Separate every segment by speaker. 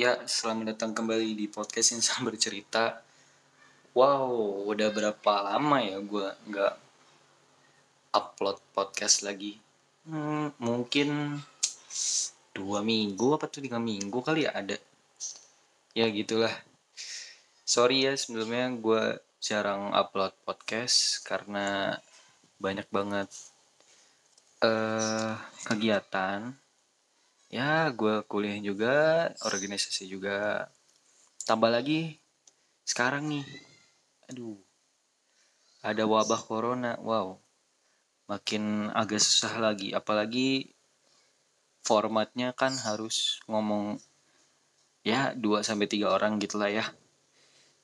Speaker 1: Ya, selamat datang kembali di podcast Insan Bercerita. Wow, udah berapa lama ya gue nggak upload podcast lagi? Hmm, mungkin dua minggu apa tuh tiga minggu kali ya ada. Ya gitulah. Sorry ya sebelumnya gue jarang upload podcast karena banyak banget uh, kegiatan ya gue kuliah juga organisasi juga. Tambah lagi sekarang nih. Aduh ada wabah corona wow. Makin agak susah lagi apalagi formatnya kan harus ngomong ya 2 sampai tiga orang gitulah ya.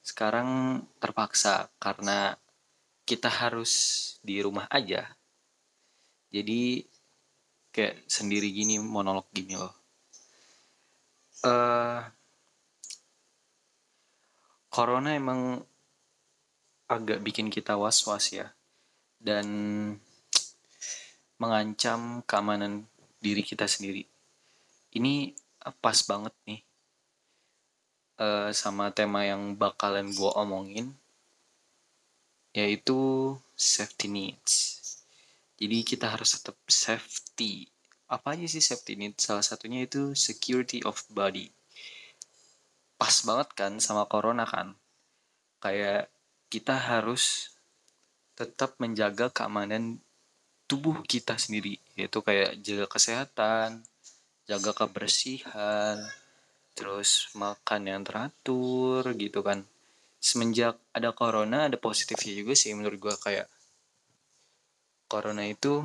Speaker 1: Sekarang terpaksa karena kita harus di rumah aja. Jadi kayak sendiri gini monolog gini loh. Uh, corona emang agak bikin kita was-was ya. Dan mengancam keamanan diri kita sendiri. Ini pas banget nih. Uh, sama tema yang bakalan gue omongin yaitu safety needs jadi kita harus tetap safety. Apa aja sih safety ini? Salah satunya itu security of body. Pas banget kan sama corona kan? Kayak kita harus tetap menjaga keamanan tubuh kita sendiri. Yaitu kayak jaga kesehatan, jaga kebersihan, terus makan yang teratur gitu kan. Semenjak ada corona ada positifnya juga sih menurut gue kayak corona itu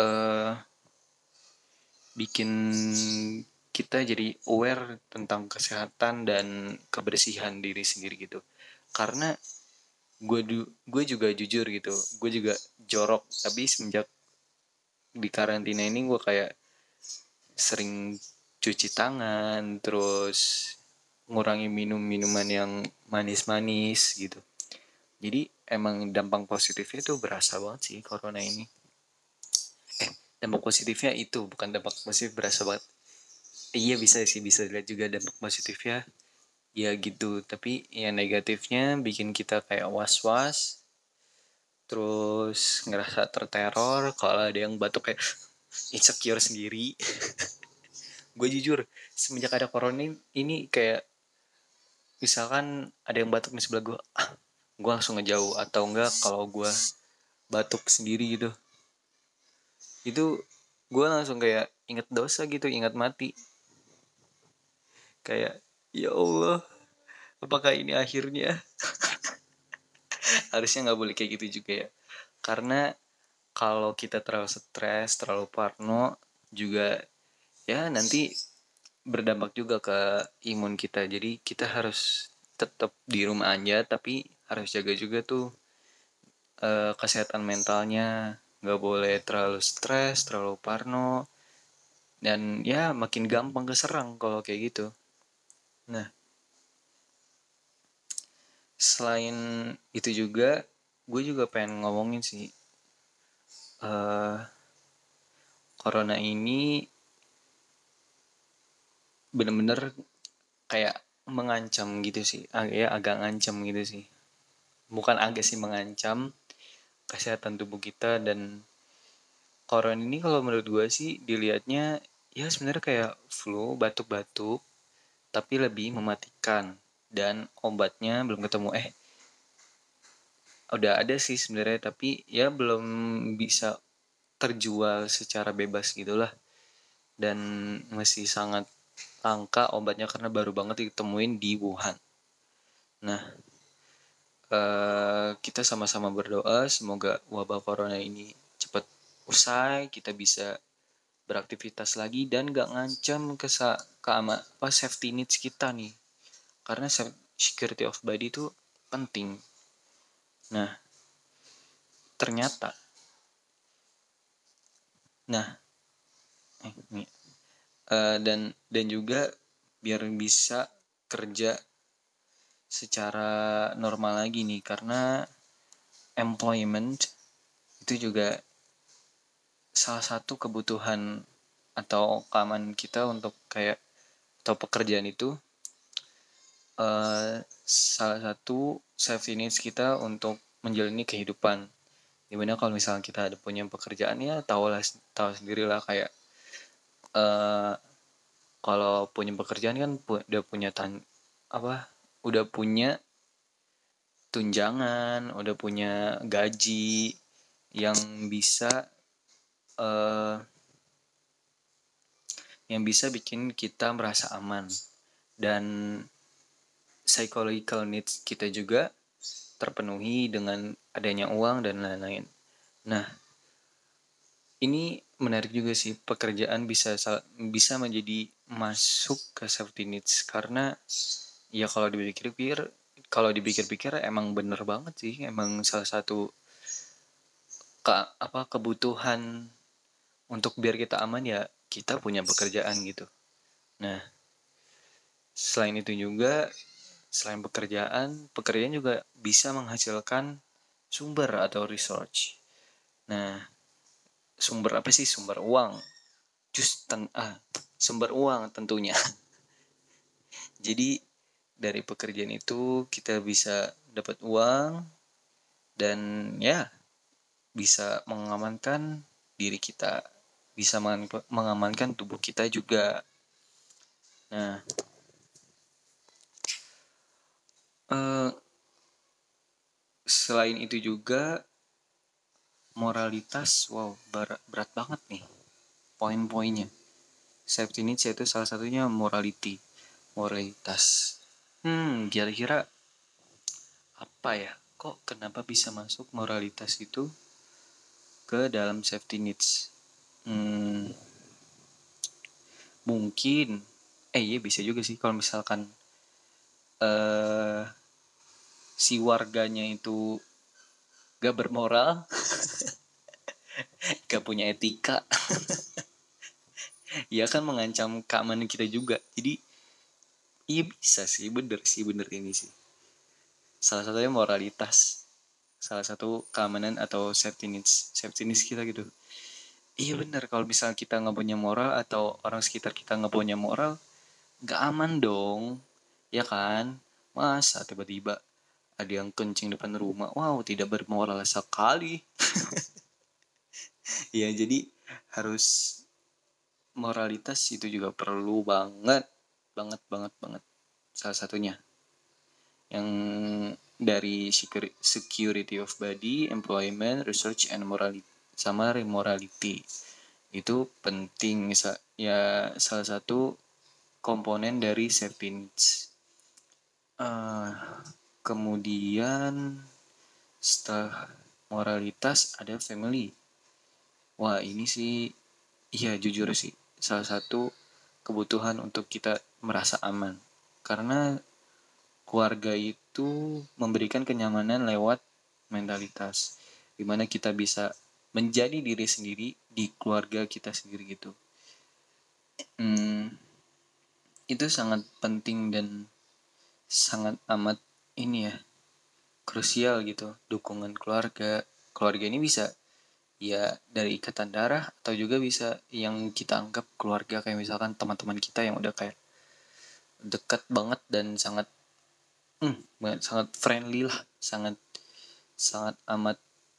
Speaker 1: uh, bikin kita jadi aware tentang kesehatan dan kebersihan diri sendiri gitu. Karena gue gue juga jujur gitu gue juga jorok. Tapi semenjak di karantina ini gue kayak sering cuci tangan terus ngurangi minum minuman yang manis-manis gitu jadi emang dampak positifnya tuh berasa banget sih corona ini. Eh dampak positifnya itu bukan dampak positif berasa banget. Iya bisa sih bisa dilihat juga dampak positifnya. Ya gitu tapi yang negatifnya bikin kita kayak was-was terus ngerasa terteror kalau ada yang batuk kayak insecure sendiri. Gue jujur semenjak ada corona ini kayak misalkan ada yang batuk di sebelah gue ah gue langsung ngejauh atau enggak kalau gue batuk sendiri gitu. Itu gue langsung kayak inget dosa gitu ingat mati. Kayak ya Allah apakah ini akhirnya? Harusnya nggak boleh kayak gitu juga ya. Karena kalau kita terlalu stres terlalu parno juga ya nanti berdampak juga ke imun kita. Jadi kita harus tetap di rumah aja tapi harus jaga juga tuh uh, kesehatan mentalnya. Nggak boleh terlalu stres terlalu parno dan ya makin gampang keserang kalau kayak gitu. Nah selain itu juga gue juga pengen ngomongin sih uh, corona ini bener-bener kayak mengancam gitu sih ya agak ngancam gitu sih bukan agak sih mengancam kesehatan tubuh kita dan corona ini kalau menurut gue sih dilihatnya ya sebenarnya kayak flu batuk-batuk tapi lebih mematikan dan obatnya belum ketemu. Eh udah ada sih sebenarnya tapi ya belum bisa terjual secara bebas gitulah. Dan masih sangat langka obatnya karena baru banget ditemuin di Wuhan. Nah uh, kita sama-sama berdoa semoga wabah corona ini cepat usai kita bisa beraktivitas lagi dan gak ngancam ke keama apa safety needs kita nih. Karena security of body itu penting. Nah ternyata nah eh, ini, uh, dan dan juga biar bisa kerja secara normal lagi nih karena employment itu juga salah satu kebutuhan atau keamanan kita untuk kayak atau pekerjaan itu uh, salah satu safety needs kita untuk menjalani kehidupan. Di mana kalau misalnya kita ada punya pekerjaan ya tahu lah tahu sendiri lah kayak uh, kalau punya pekerjaan kan pu udah punya tan apa udah punya tunjangan udah punya gaji yang bisa uh, yang bisa bikin kita merasa aman dan psychological needs kita juga terpenuhi dengan adanya uang dan lain-lain. Nah, ini menarik juga sih pekerjaan bisa bisa menjadi masuk ke safety needs karena ya kalau dipikir-pikir kalau dipikir-pikir emang bener banget sih emang salah satu ke apa kebutuhan untuk biar kita aman ya kita punya pekerjaan gitu. Nah, selain itu juga selain pekerjaan, pekerjaan juga bisa menghasilkan sumber atau research. Nah, sumber apa sih? Sumber uang. Just ten ah, sumber uang tentunya. Jadi dari pekerjaan itu kita bisa dapat uang dan ya bisa mengamankan diri kita, bisa mengamankan tubuh kita juga. Nah, uh, selain itu juga moralitas, wow berat, berat banget nih poin-poinnya. Safety needs itu salah satunya morality, moralitas. Hmm, kira-kira apa ya? Kok kenapa bisa masuk moralitas itu ke dalam safety needs. Hmm, mungkin, eh iya bisa juga sih kalau misalkan uh, si warganya itu gak bermoral, gak punya etika, ya kan mengancam keamanan kita juga. Jadi iya bisa sih, bener sih, bener ini sih. Salah satunya moralitas. Salah satu keamanan atau safety needs safety needs kita gitu. Iya benar kalau misalnya kita nggak punya moral atau orang sekitar kita nggak punya moral nggak aman dong. Ya kan? Masa tiba-tiba ada yang kencing depan rumah? Wow tidak bermoral sekali. Ya jadi harus moralitas itu juga perlu banget banget banget banget salah satunya yang dari security of body, employment, research and morality sama morality itu penting ya salah satu komponen dari safety. Uh, kemudian setelah moralitas ada family. Wah ini sih iya jujur sih salah satu kebutuhan untuk kita merasa aman. Karena keluarga itu memberikan kenyamanan lewat mentalitas di mana kita bisa menjadi diri sendiri di keluarga kita sendiri gitu. Hmm, itu sangat penting dan sangat amat ini ya krusial gitu dukungan keluarga. Keluarga ini bisa ya dari ikatan darah atau juga bisa yang kita anggap keluarga kayak misalkan teman-teman kita yang udah kayak dekat banget dan sangat hmm, sangat friendly lah sangat sangat amat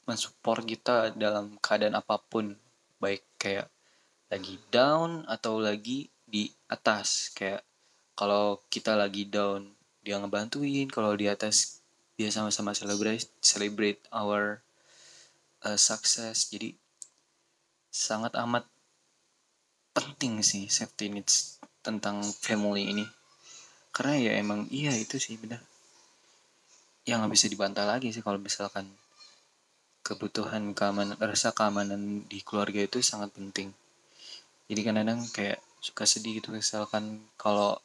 Speaker 1: mensupport kita dalam keadaan apa pun. Baik kayak lagi down atau lagi di atas. Kayak kalau kita lagi down dia ngebantuin kalau di atas dia sama-sama celebrate celebrate our uh, success. Jadi sangat amat penting sih safety needs tentang family ini karena ya emang iya itu sih benar. Yang nggak bisa dibantah lagi sih kalau misalkan kebutuhan keamanan rasa keamanan di keluarga itu sangat penting. Jadi kadang-kadang kayak suka sedih gitu misalkan kalau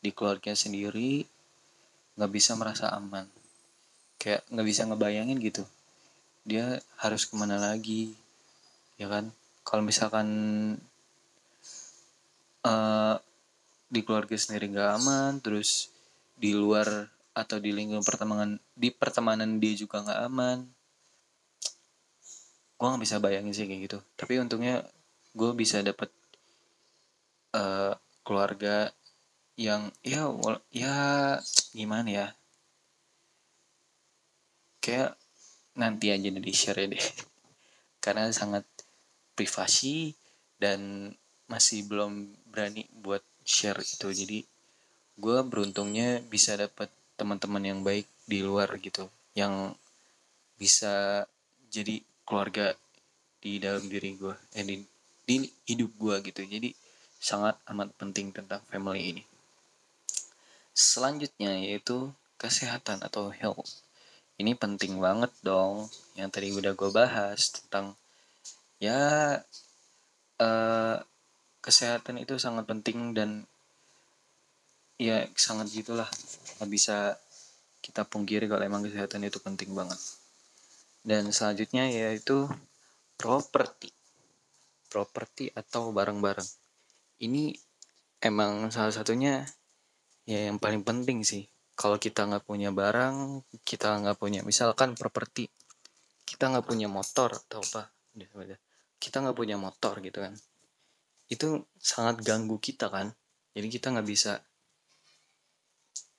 Speaker 1: di keluarga sendiri nggak bisa merasa aman. Kayak nggak bisa ngebayangin gitu dia harus ke mana lagi ya kan? Kalau misalkan uh, di keluarga sendiri nggak aman terus di luar atau di lingkungan pertemanan di pertemanan dia juga nggak aman. Gue nggak bisa bayangin sih kayak gitu. Tapi untungnya gue bisa dapet uh, keluarga yang ya ya gimana ya? Kayak nanti aja di share deh. Karena sangat privasi dan masih belum berani buat share itu. Jadi gue beruntungnya bisa dapat teman-teman yang baik di luar gitu yang bisa jadi keluarga di dalam diri gue eh di, di hidup gue gitu. Jadi sangat amat penting tentang family ini. Selanjutnya yaitu kesehatan atau health. Ini penting banget dong yang tadi udah gue bahas tentang ya uh, kesehatan itu sangat penting dan ya sangat gitulah. Nggak bisa kita pungkiri kalau emang kesehatan itu penting banget. Dan selanjutnya yaitu properti. Properti atau barang-barang. Ini emang salah satunya ya yang paling penting sih. Kalau kita nggak punya barang kita nggak punya misalkan properti kita nggak punya motor atau apa kita nggak punya motor gitu kan itu sangat ganggu kita kan. Jadi kita nggak bisa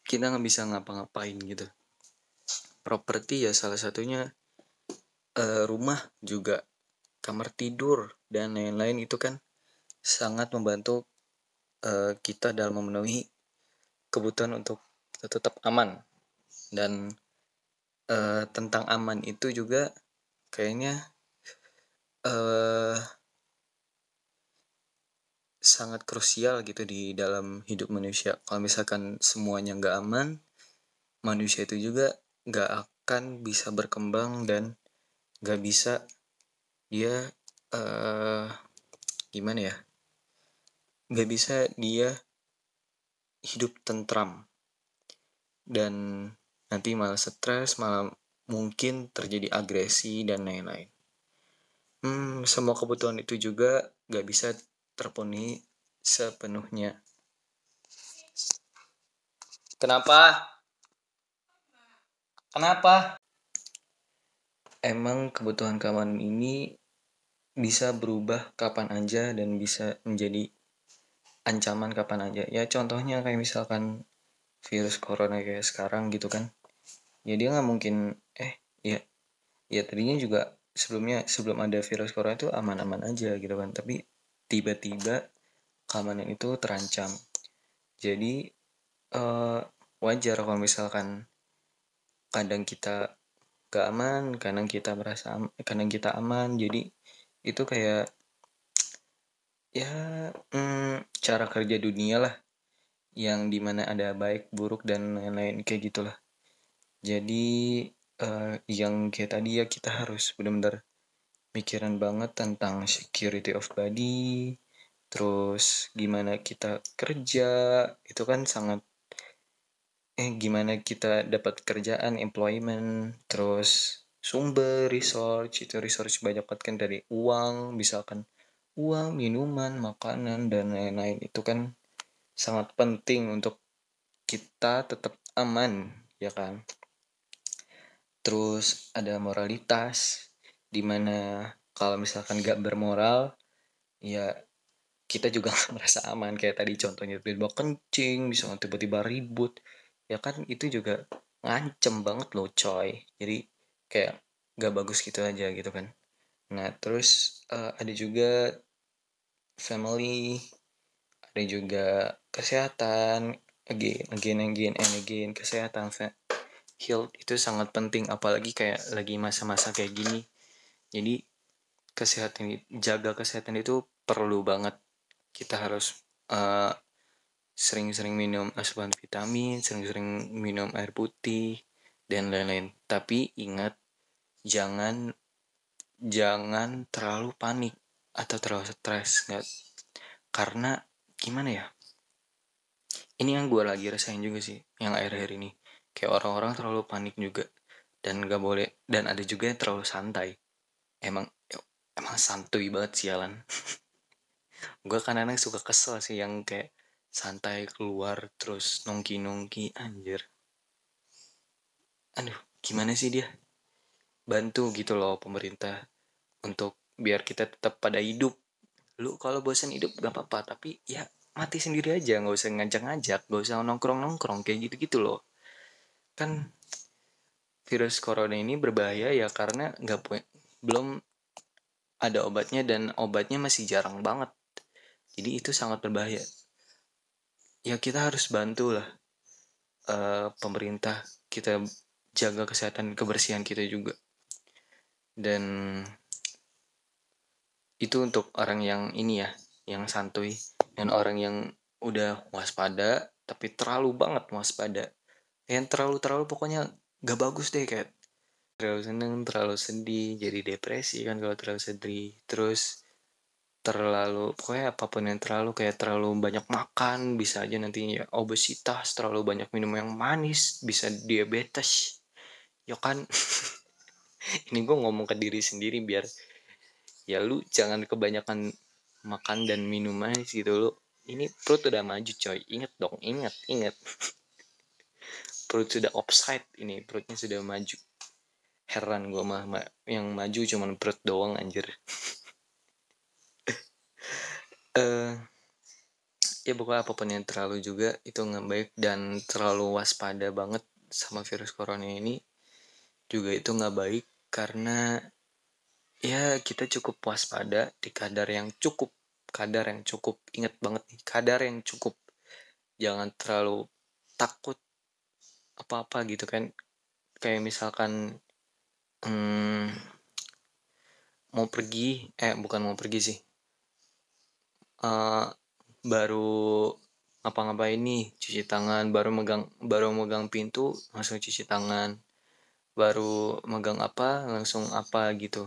Speaker 1: kita nggak bisa ngapa-ngapain gitu. Properti ya salah satunya uh, rumah juga kamar tidur dan lain-lain itu kan sangat membantu uh, kita dalam memenuhi kebutuhan untuk tetap aman. Dan uh, tentang aman itu juga kayaknya uh, sangat krusial gitu di dalam hidup manusia. Kalau misalkan semuanya nggak aman manusia itu juga nggak akan bisa berkembang dan nggak bisa dia uh, gimana ya nggak bisa dia hidup tentram. Dan nanti malah stres malah mungkin terjadi agresi dan lain-lain. Hmm, semua kebutuhan itu juga gak bisa terpenuhi sepenuhnya. Kenapa? Kenapa? Emang kebutuhan keamanan ini bisa berubah kapan aja dan bisa menjadi ancaman kapan aja? Ya contohnya kayak misalkan virus corona kayak sekarang gitu kan. Ya dia nggak mungkin eh ya ya tadinya juga sebelumnya sebelum ada virus corona itu aman-aman aja gitu kan. Tapi tiba-tiba keamanan itu terancam. Jadi uh, wajar kalau misalkan kadang kita gak aman kadang kita merasa am kadang kita aman. Jadi itu kayak ya hmm, cara kerja dunia lah yang di mana ada baik buruk dan lain-lain kayak gitulah. Jadi uh, yang kayak tadi ya kita harus benar-benar mikiran banget tentang security of body terus gimana kita kerja itu kan sangat eh gimana kita dapat kerjaan employment terus sumber research itu research banyak banget kan dari uang misalkan uang minuman makanan dan lain-lain itu kan sangat penting untuk kita tetap aman ya kan? Terus ada moralitas di mana kalau misalkan gak bermoral ya kita juga merasa aman. Kayak tadi contohnya tiba-tiba kencing bisa tiba-tiba ribut. Ya kan itu juga ngancem banget loh coy. Jadi kayak gak bagus gitu aja gitu kan. Nah terus uh, ada juga family ada juga kesehatan. Again again again and again kesehatan health itu sangat penting. Apalagi kayak lagi masa-masa kayak gini jadi kesehatan jaga kesehatan itu perlu banget. Kita harus uh, sering-sering minum asupan vitamin sering-sering minum air putih dan lain-lain. Tapi ingat jangan jangan terlalu panik atau terlalu stres nggak. Karena gimana ya? Ini yang gue lagi rasain juga sih yang akhir-akhir ini. Kayak orang-orang terlalu panik juga dan gak boleh dan ada juga yang terlalu santai emang emang santuy banget sialan gue kadang-kadang suka kesel sih yang kayak santai keluar terus nongki-nongki anjir. Aduh gimana sih dia? Bantu gitu loh pemerintah untuk biar kita tetap pada hidup. Lu kalau bosan hidup gak apa-apa tapi ya mati sendiri aja nggak usah ngajak-ngajak nggak usah nongkrong-nongkrong kayak gitu-gitu loh. Kan virus corona ini berbahaya ya karena nggak punya belum ada obatnya dan obatnya masih jarang banget. Jadi itu sangat berbahaya. Ya kita harus bantu lah uh, pemerintah kita jaga kesehatan kebersihan kita juga. Dan itu untuk orang yang ini ya yang santuy dan orang yang udah waspada tapi terlalu banget waspada. Yang terlalu terlalu pokoknya gak bagus deh kayak terlalu seneng terlalu sedih jadi depresi kan kalau terlalu sedih. Terus terlalu pokoknya apa pun yang terlalu kayak terlalu banyak makan bisa aja nantinya obesitas terlalu banyak minum yang manis bisa diabetes. Ya kan? Ini gue ngomong ke diri sendiri biar ya lu jangan kebanyakan makan dan minum manis gitu lu. Ini perut udah maju coy. Inget dong inget inget perut sudah offside ini perutnya sudah maju heran gue mah ma yang maju cuman perut doang anjir. Uh, ya pokoknya apa pun yang terlalu juga itu nggak baik. Dan terlalu waspada banget sama virus corona ini juga itu nggak baik karena ya kita cukup waspada di kadar yang cukup kadar yang cukup. Ingat banget nih kadar yang cukup. Jangan terlalu takut apa-apa gitu kan. Kayak misalkan hmm, mau pergi eh bukan mau pergi sih. Uh, baru ngapa-ngapain nih cuci tangan baru megang baru megang pintu langsung cuci tangan. Baru megang apa langsung apa gitu.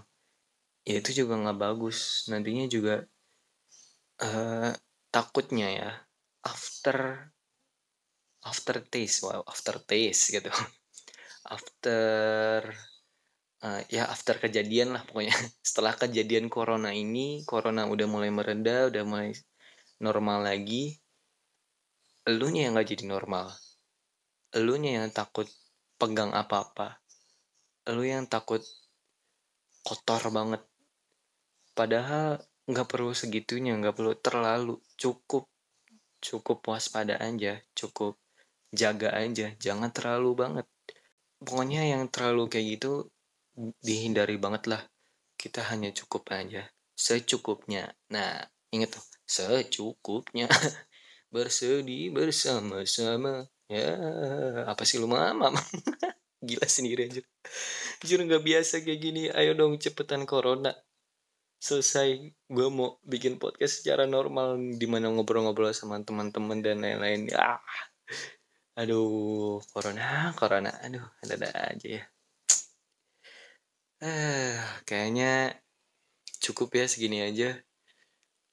Speaker 1: Ya itu juga nggak bagus. Nantinya juga uh, takutnya ya after after taste wow after taste gitu. After uh, ya after kejadian lah pokoknya. Setelah kejadian corona ini corona udah mulai mereda udah mulai normal lagi elunya yang nggak jadi normal. Elunya yang takut pegang apa-apa. Elu yang takut kotor banget. Padahal nggak perlu segitunya nggak perlu terlalu cukup. Cukup waspada aja cukup jaga aja jangan terlalu banget. Pokoknya yang terlalu kayak gitu dihindari banget lah. Kita hanya cukup aja. Secukupnya. Nah inget tuh. Secukupnya. Bersedih bersama-sama. Ya apa sih lu mama gila sendiri aja jujur nggak biasa kayak gini. Ayo dong cepetan corona. Selesai. Gue mau bikin podcast secara normal di mana ngobrol-ngobrol sama teman-teman dan lain-lain. Ya aduh corona corona. Aduh ada-ada aja ya eh kayaknya cukup ya segini aja.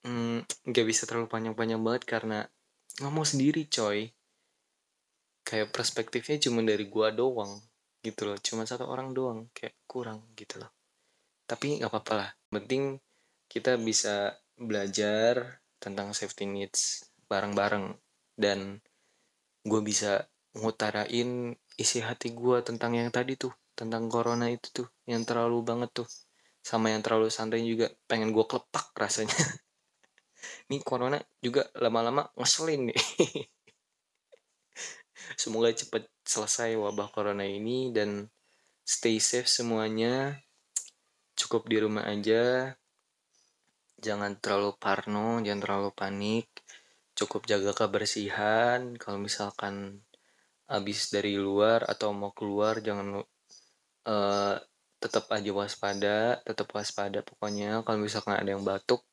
Speaker 1: Hmm, nggak bisa terlalu panjang-panjang banget karena ngomong sendiri coy. Kayak perspektifnya cuma dari gua doang gitu loh. Cuma satu orang doang kayak kurang gitu loh. Tapi nggak apa-apa lah. Penting kita bisa belajar tentang safety needs bareng-bareng. Dan gue bisa ngutarain isi hati gue tentang yang tadi tuh tentang corona itu tuh yang terlalu banget tuh. Sama yang terlalu santai juga pengen gue kelepak rasanya. Ini corona juga lama-lama ngeselin nih. Semoga cepet selesai wabah corona ini dan stay safe semuanya. Cukup di rumah aja. Jangan terlalu parno jangan terlalu panik. Cukup jaga kebersihan. Kalau misalkan habis dari luar atau mau keluar jangan uh, tetap aja waspada tetap waspada pokoknya. Kalau misalkan ada yang batuk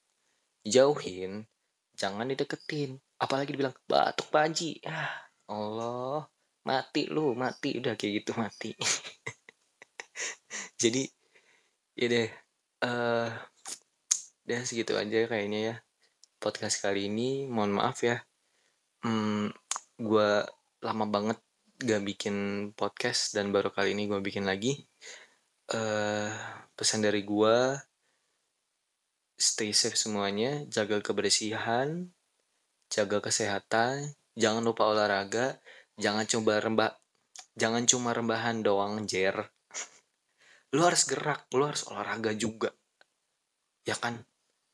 Speaker 1: jauhin jangan dideketin. Apalagi dibilang batuk panji ah Allah. Mati lu mati. Udah kayak gitu mati. Jadi ya deh uh, dan segitu aja kayaknya ya podcast kali ini. Mohon maaf ya. Hmm, gue lama banget gak bikin podcast dan baru kali ini gue bikin lagi. Uh, pesan dari gue stay safe semuanya jaga kebersihan jaga kesehatan jangan lupa olahraga jangan coba rembah jangan cuma rembahan doang jer. Lu harus gerak lu harus olahraga juga. Ya kan?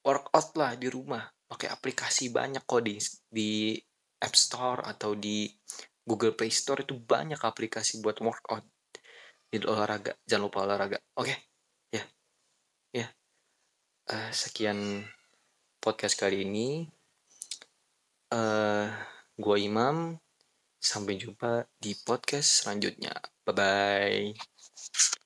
Speaker 1: Workout lah di rumah
Speaker 2: pakai aplikasi banyak kok di di App Store atau di Google Play Store itu banyak aplikasi buat workout. Di olahraga jangan lupa olahraga. Oke okay? ya. Ya. Uh, sekian podcast kali ini. Uh, gua Imam. Sampai jumpa di podcast selanjutnya. Bye bye